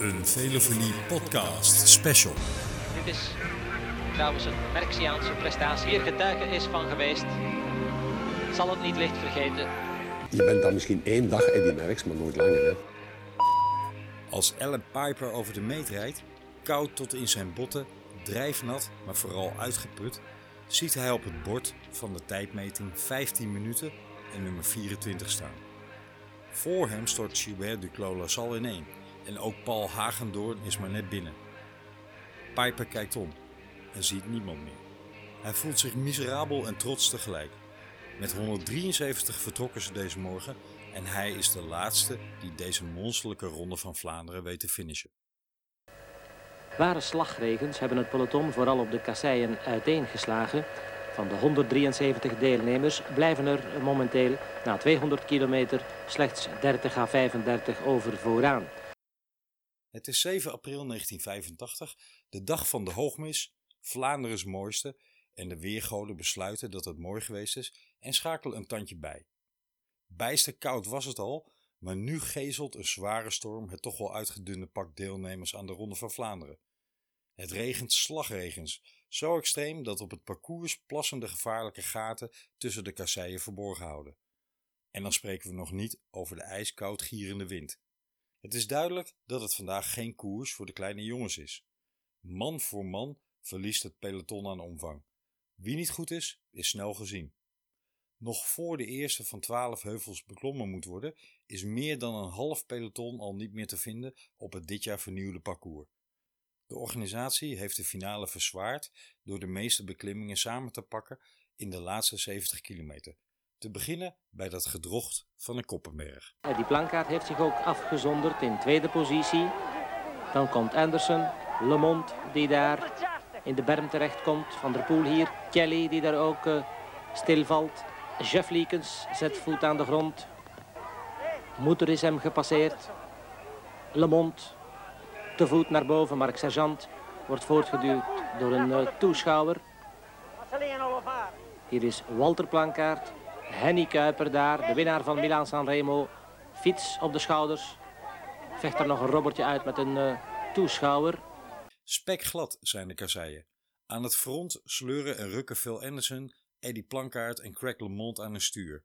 Een Velofilie podcast special. Dit is trouwens een Merxiaanse prestatie. Hier getuige is van geweest. Zal het niet licht vergeten. Je bent dan misschien één dag Eddie Merckx, maar nooit langer. Hè? Als Alan Piper over de meet rijdt, koud tot in zijn botten, drijfnat, maar vooral uitgeput, ziet hij op het bord van de tijdmeting 15 minuten en nummer 24 staan. Voor hem stort Gilbert Duclos Lassalle ineen en ook Paul Hagendoorn is maar net binnen. Piper kijkt om en ziet niemand meer. Hij voelt zich miserabel en trots tegelijk. Met 173 vertrokken ze deze morgen en hij is de laatste die deze monsterlijke ronde van Vlaanderen weet te finishen. Ware slagregens hebben het peloton vooral op de kasseien uiteengeslagen. Van de 173 deelnemers blijven er momenteel na 200 kilometer slechts 30 à 35 over vooraan. Het is 7 april 1985, de dag van de hoogmis, Vlaanderens mooiste en de weergoden besluiten dat het mooi geweest is en schakelen een tandje bij. Bijster koud was het al, maar nu gezelt een zware storm het toch wel uitgedunde pak deelnemers aan de Ronde van Vlaanderen. Het regent slagregens, zo extreem dat op het parcours plassende gevaarlijke gaten tussen de kasseien verborgen houden. En dan spreken we nog niet over de ijskoud gierende wind. Het is duidelijk dat het vandaag geen koers voor de kleine jongens is. Man voor man verliest het peloton aan omvang. Wie niet goed is, is snel gezien. Nog voor de eerste van twaalf heuvels beklommen moet worden, is meer dan een half peloton al niet meer te vinden op het dit jaar vernieuwde parcours. De organisatie heeft de finale verzwaard door de meeste beklimmingen samen te pakken in de laatste 70 kilometer. Te beginnen bij dat gedrocht van een Koppenberg. Die plankaart heeft zich ook afgezonderd in tweede positie. Dan komt Anderson, Lemond die daar in de berm terechtkomt. Van der Poel hier, Kelly die daar ook uh, stilvalt. Jeff Leekens zet voet aan de grond. Moeder is hem gepasseerd. Lemond te voet naar boven. Mark Sergeant wordt voortgeduwd door een uh, toeschouwer. Hier is Walter Plankaart. Henny Kuiper daar, de winnaar van Milaan Sanremo. Fiets op de schouders. Vecht er nog een robbertje uit met een uh, toeschouwer. Spekglad zijn de kasseien. Aan het front sleuren en rukken Phil Anderson, Eddie Plankaart en Craig LeMond aan een stuur.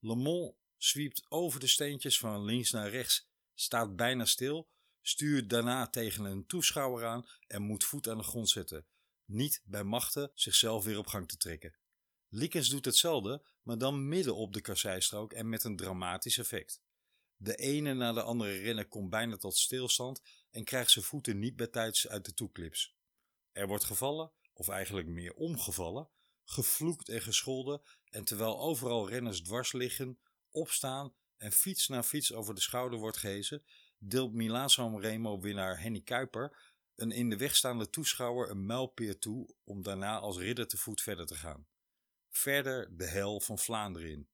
LeMond zwiept over de steentjes van links naar rechts, staat bijna stil, stuurt daarna tegen een toeschouwer aan en moet voet aan de grond zetten. Niet bij machten zichzelf weer op gang te trekken. Likens doet hetzelfde, maar dan midden op de kasseistrook en met een dramatisch effect. De ene na de andere renner komt bijna tot stilstand en krijgt zijn voeten niet bij tijds uit de toeklips. Er wordt gevallen, of eigenlijk meer omgevallen, gevloekt en gescholden en terwijl overal renners dwars liggen, opstaan en fiets na fiets over de schouder wordt gehezen, deelt Milaan Remo winnaar Henny Kuiper een in de weg staande toeschouwer een mijlpeer toe om daarna als ridder te voet verder te gaan. Verder de hel van Vlaanderen in.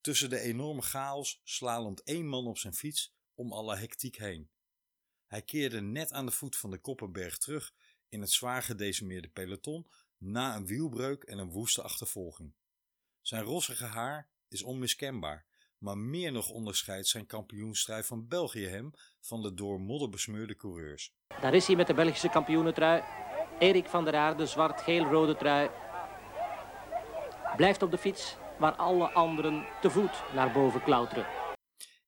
Tussen de enorme chaos slalomt één man op zijn fiets om alle hectiek heen. Hij keerde net aan de voet van de Koppenberg terug in het zwaar gedecimeerde peloton na een wielbreuk en een woeste achtervolging. Zijn rossige haar is onmiskenbaar, maar meer nog onderscheidt zijn kampioenstrijd van België hem van de door modder besmeurde coureurs. Daar is hij met de Belgische kampioenentrui. Erik van der Aarde, zwart-geel-rode trui. Blijft op de fiets waar alle anderen te voet naar boven klauteren.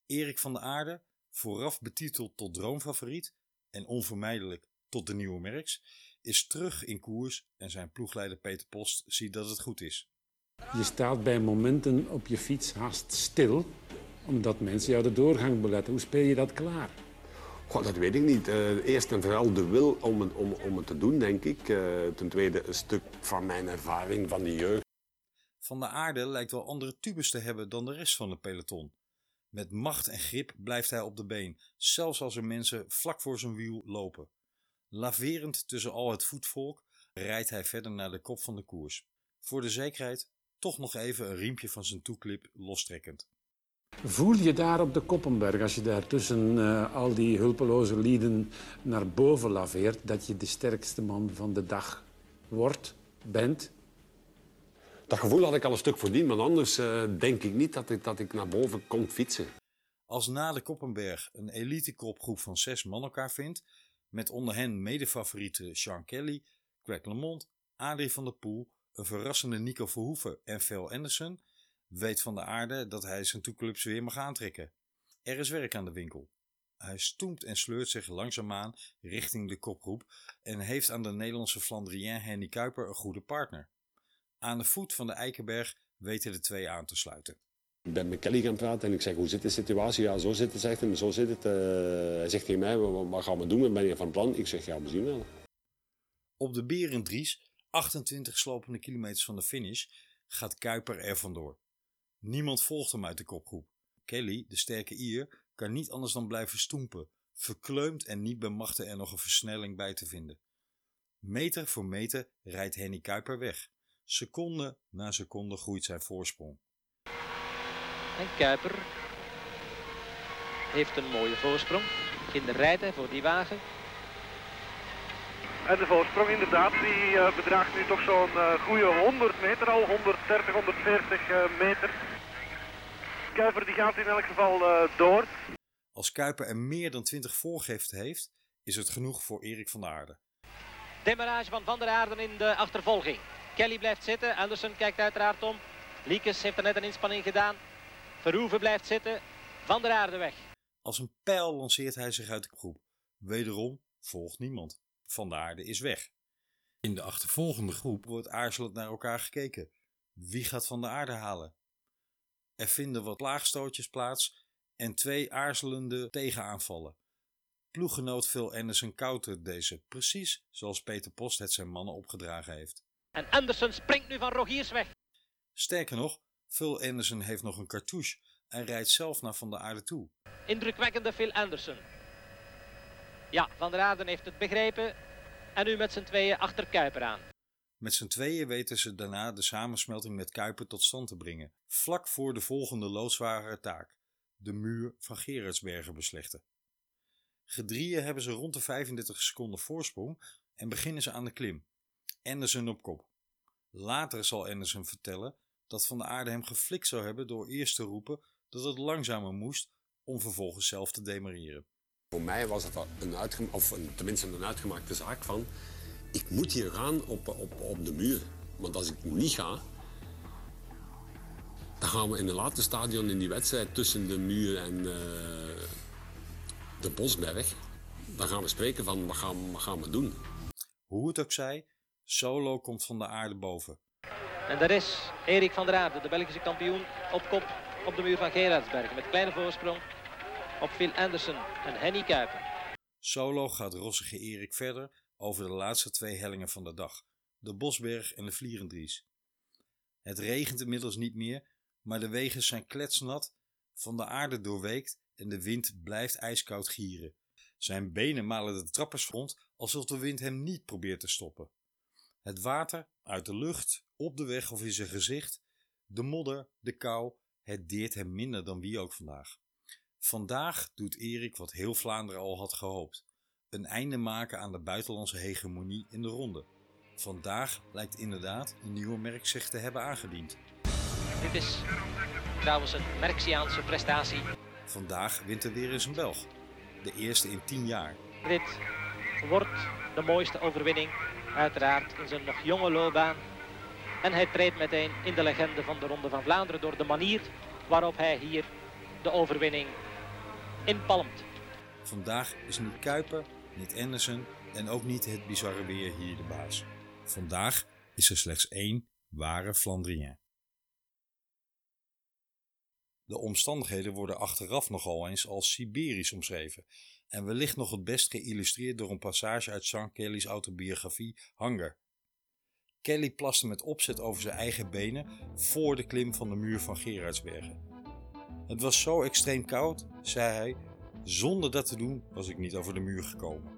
Erik van der Aarde, vooraf betiteld tot droomfavoriet en onvermijdelijk tot de nieuwe Merks, is terug in koers en zijn ploegleider Peter Post ziet dat het goed is. Je staat bij momenten op je fiets haast stil, omdat mensen jou de doorgang beletten. Hoe speel je dat klaar? Goh, dat weet ik niet. Uh, eerst en vooral de wil om het, om, om het te doen, denk ik. Uh, ten tweede een stuk van mijn ervaring van de jeugd. Van de aarde lijkt wel andere tubes te hebben dan de rest van het peloton. Met macht en grip blijft hij op de been, zelfs als er mensen vlak voor zijn wiel lopen. Laverend tussen al het voetvolk rijdt hij verder naar de kop van de koers. Voor de zekerheid toch nog even een riempje van zijn toeklip lostrekkend. Voel je daar op de Koppenberg, als je daar tussen uh, al die hulpeloze lieden naar boven laveert, dat je de sterkste man van de dag wordt, bent? Dat gevoel had ik al een stuk voordien, maar anders uh, denk ik niet dat ik, dat ik naar boven kon fietsen. Als na de Koppenberg een elite-kopgroep van zes man elkaar vindt, met onder hen medefavorieten Sean Kelly, Greg LeMond, Adrie van der Poel, een verrassende Nico Verhoeven en Phil Anderson, weet Van de Aarde dat hij zijn toeclubs weer mag aantrekken. Er is werk aan de winkel. Hij stoemt en sleurt zich langzaamaan richting de kopgroep en heeft aan de Nederlandse Flandrien Henny Kuiper een goede partner. Aan de voet van de Eikenberg weten de twee aan te sluiten. Ik ben met Kelly gaan praten en ik zeg, hoe zit de situatie? Ja, zo zit het, zegt hij, zo zit het. Uh, hij zegt tegen mij, wat, wat gaan we doen? Ben je van plan? Ik zeg, ja, we zien wel. Op de Berendries, 28 slopende kilometers van de finish, gaat Kuiper er vandoor. Niemand volgt hem uit de kopgroep. Kelly, de sterke Ier, kan niet anders dan blijven stoempen, verkleumd en niet bemachtigd er nog een versnelling bij te vinden. Meter voor meter rijdt Henny Kuiper weg. Seconde na seconde groeit zijn voorsprong. En Kuiper heeft een mooie voorsprong. In de rijden voor die wagen. En de voorsprong inderdaad, die uh, bedraagt nu toch zo'n uh, goede 100 meter al, 130, 140 uh, meter. Kuiper die gaat in elk geval uh, door. Als Kuiper er meer dan 20 voorgeeft heeft, is het genoeg voor Erik van der Aarde. Demarage van Van der Aarden in de achtervolging. Kelly blijft zitten, Anderson kijkt uiteraard om. Liekes heeft er net een inspanning gedaan. Verhoeven blijft zitten, Van der Aarde weg. Als een pijl lanceert hij zich uit de groep. Wederom volgt niemand. Van der Aarde is weg. In de achtervolgende groep wordt aarzelend naar elkaar gekeken. Wie gaat Van der Aarde halen? Er vinden wat laagstootjes plaats en twee aarzelende tegenaanvallen. Ploeggenoot Phil Anderson countert deze, precies zoals Peter Post het zijn mannen opgedragen heeft. En Anderson springt nu van Rogiers weg. Sterker nog, Phil Anderson heeft nog een cartouche en rijdt zelf naar Van der Aarde toe. Indrukwekkende Phil Anderson. Ja, Van der Aarde heeft het begrepen en nu met z'n tweeën achter Kuiper aan. Met z'n tweeën weten ze daarna de samensmelting met Kuiper tot stand te brengen, vlak voor de volgende loodzware taak, de muur van Gerardsbergen beslechten. Gedrieën hebben ze rond de 35 seconden voorsprong en beginnen ze aan de klim. Anderson op kop. Later zal Anderson vertellen dat Van de Aarde hem geflikt zou hebben door eerst te roepen dat het langzamer moest om vervolgens zelf te demareren. Voor mij was het een, uitgemaakte, of een, tenminste een uitgemaakte zaak van ik moet hier gaan op, op, op de muur. Want als ik niet ga, dan gaan we in een later stadion in die wedstrijd tussen de muur en uh, de Bosberg. Dan gaan we spreken van wat gaan, wat gaan we doen. Hoe het ook zij, Solo komt van de aarde boven. En daar is Erik van der Aarde, de Belgische kampioen, op kop op de muur van Gerardsbergen. Met kleine voorsprong op Phil Anderson en Henny Kuiper. Solo gaat rossige Erik verder over de laatste twee hellingen van de dag, de Bosberg en de Vlierendries. Het regent inmiddels niet meer, maar de wegen zijn kletsnat, van de aarde doorweekt en de wind blijft ijskoud gieren. Zijn benen malen de trappersfront alsof de wind hem niet probeert te stoppen. Het water uit de lucht, op de weg of in zijn gezicht, de modder, de kou, het deert hem minder dan wie ook vandaag. Vandaag doet Erik wat heel Vlaanderen al had gehoopt een einde maken aan de buitenlandse hegemonie in de ronde. Vandaag lijkt inderdaad een nieuwe merk zich te hebben aangediend. Dit is trouwens een Merksiaanse prestatie. Vandaag wint er weer eens een Belg. De eerste in tien jaar. Dit wordt de mooiste overwinning, uiteraard in zijn nog jonge loopbaan. En hij treedt meteen in de legende van de Ronde van Vlaanderen door de manier waarop hij hier de overwinning inpalmt. Vandaag is niet Kuiper, niet Anderson en ook niet het bizarre weer hier de baas. Vandaag is er slechts één ware Flandrien. De omstandigheden worden achteraf nogal eens als Siberisch omschreven en wellicht nog het best geïllustreerd door een passage uit Sean Kelly's autobiografie Hunger. Kelly plaste met opzet over zijn eigen benen voor de klim van de muur van Gerardsbergen. Het was zo extreem koud, zei hij, zonder dat te doen was ik niet over de muur gekomen.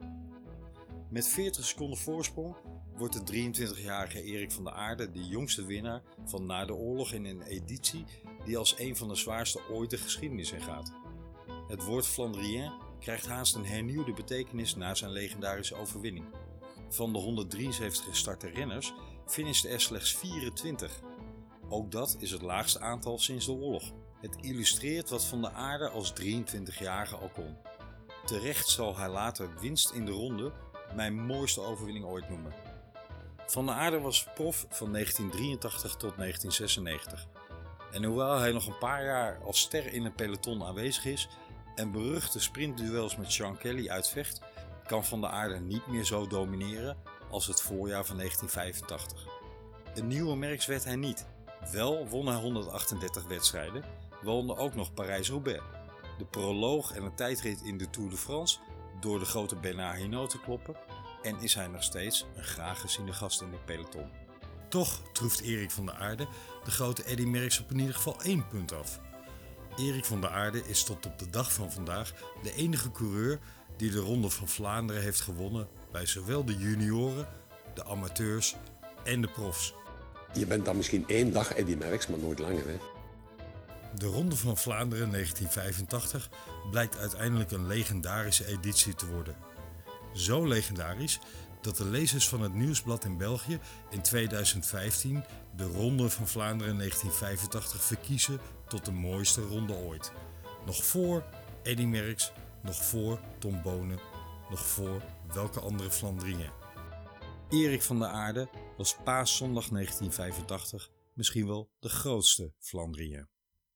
Met 40 seconden voorsprong wordt de 23-jarige Erik van der Aarde de jongste winnaar van na de oorlog in een editie die als een van de zwaarste ooit de geschiedenis ingaat. Het woord Flandrien krijgt haast een hernieuwde betekenis na zijn legendarische overwinning. Van de 173 gestarte renners finishten er slechts 24. Ook dat is het laagste aantal sinds de oorlog. Het illustreert wat Van der Aarde als 23-jarige al kon. Terecht zal hij later winst in de ronde mijn mooiste overwinning ooit noemen. Van der Aarde was prof van 1983 tot 1996. En hoewel hij nog een paar jaar als ster in een peloton aanwezig is en beruchte sprintduels met Sean Kelly uitvecht, kan Van der Aarde niet meer zo domineren als het voorjaar van 1985. Een nieuwe merks werd hij niet. Wel won hij 138 wedstrijden, waaronder ook nog Parijs-Roubaix. De proloog en een tijdrit in de Tour de France door de grote Bernard Hinault te kloppen en is hij nog steeds een graag geziene gast in het peloton. Toch troeft Erik van der Aarde de grote Eddy Merckx op in ieder geval één punt af. Erik van der Aarde is tot op de dag van vandaag de enige coureur die de Ronde van Vlaanderen heeft gewonnen bij zowel de junioren, de amateurs en de profs. Je bent dan misschien één dag Eddy Merckx, maar nooit langer. Hè? De Ronde van Vlaanderen 1985 blijkt uiteindelijk een legendarische editie te worden. Zo legendarisch dat de lezers van het Nieuwsblad in België in 2015 de Ronde van Vlaanderen 1985 verkiezen tot de mooiste ronde ooit. Nog voor Eddy Merckx, nog voor Tom Bonen, nog voor welke andere Flandrien. Erik van der Aarde was paaszondag 1985 misschien wel de grootste Flandrien.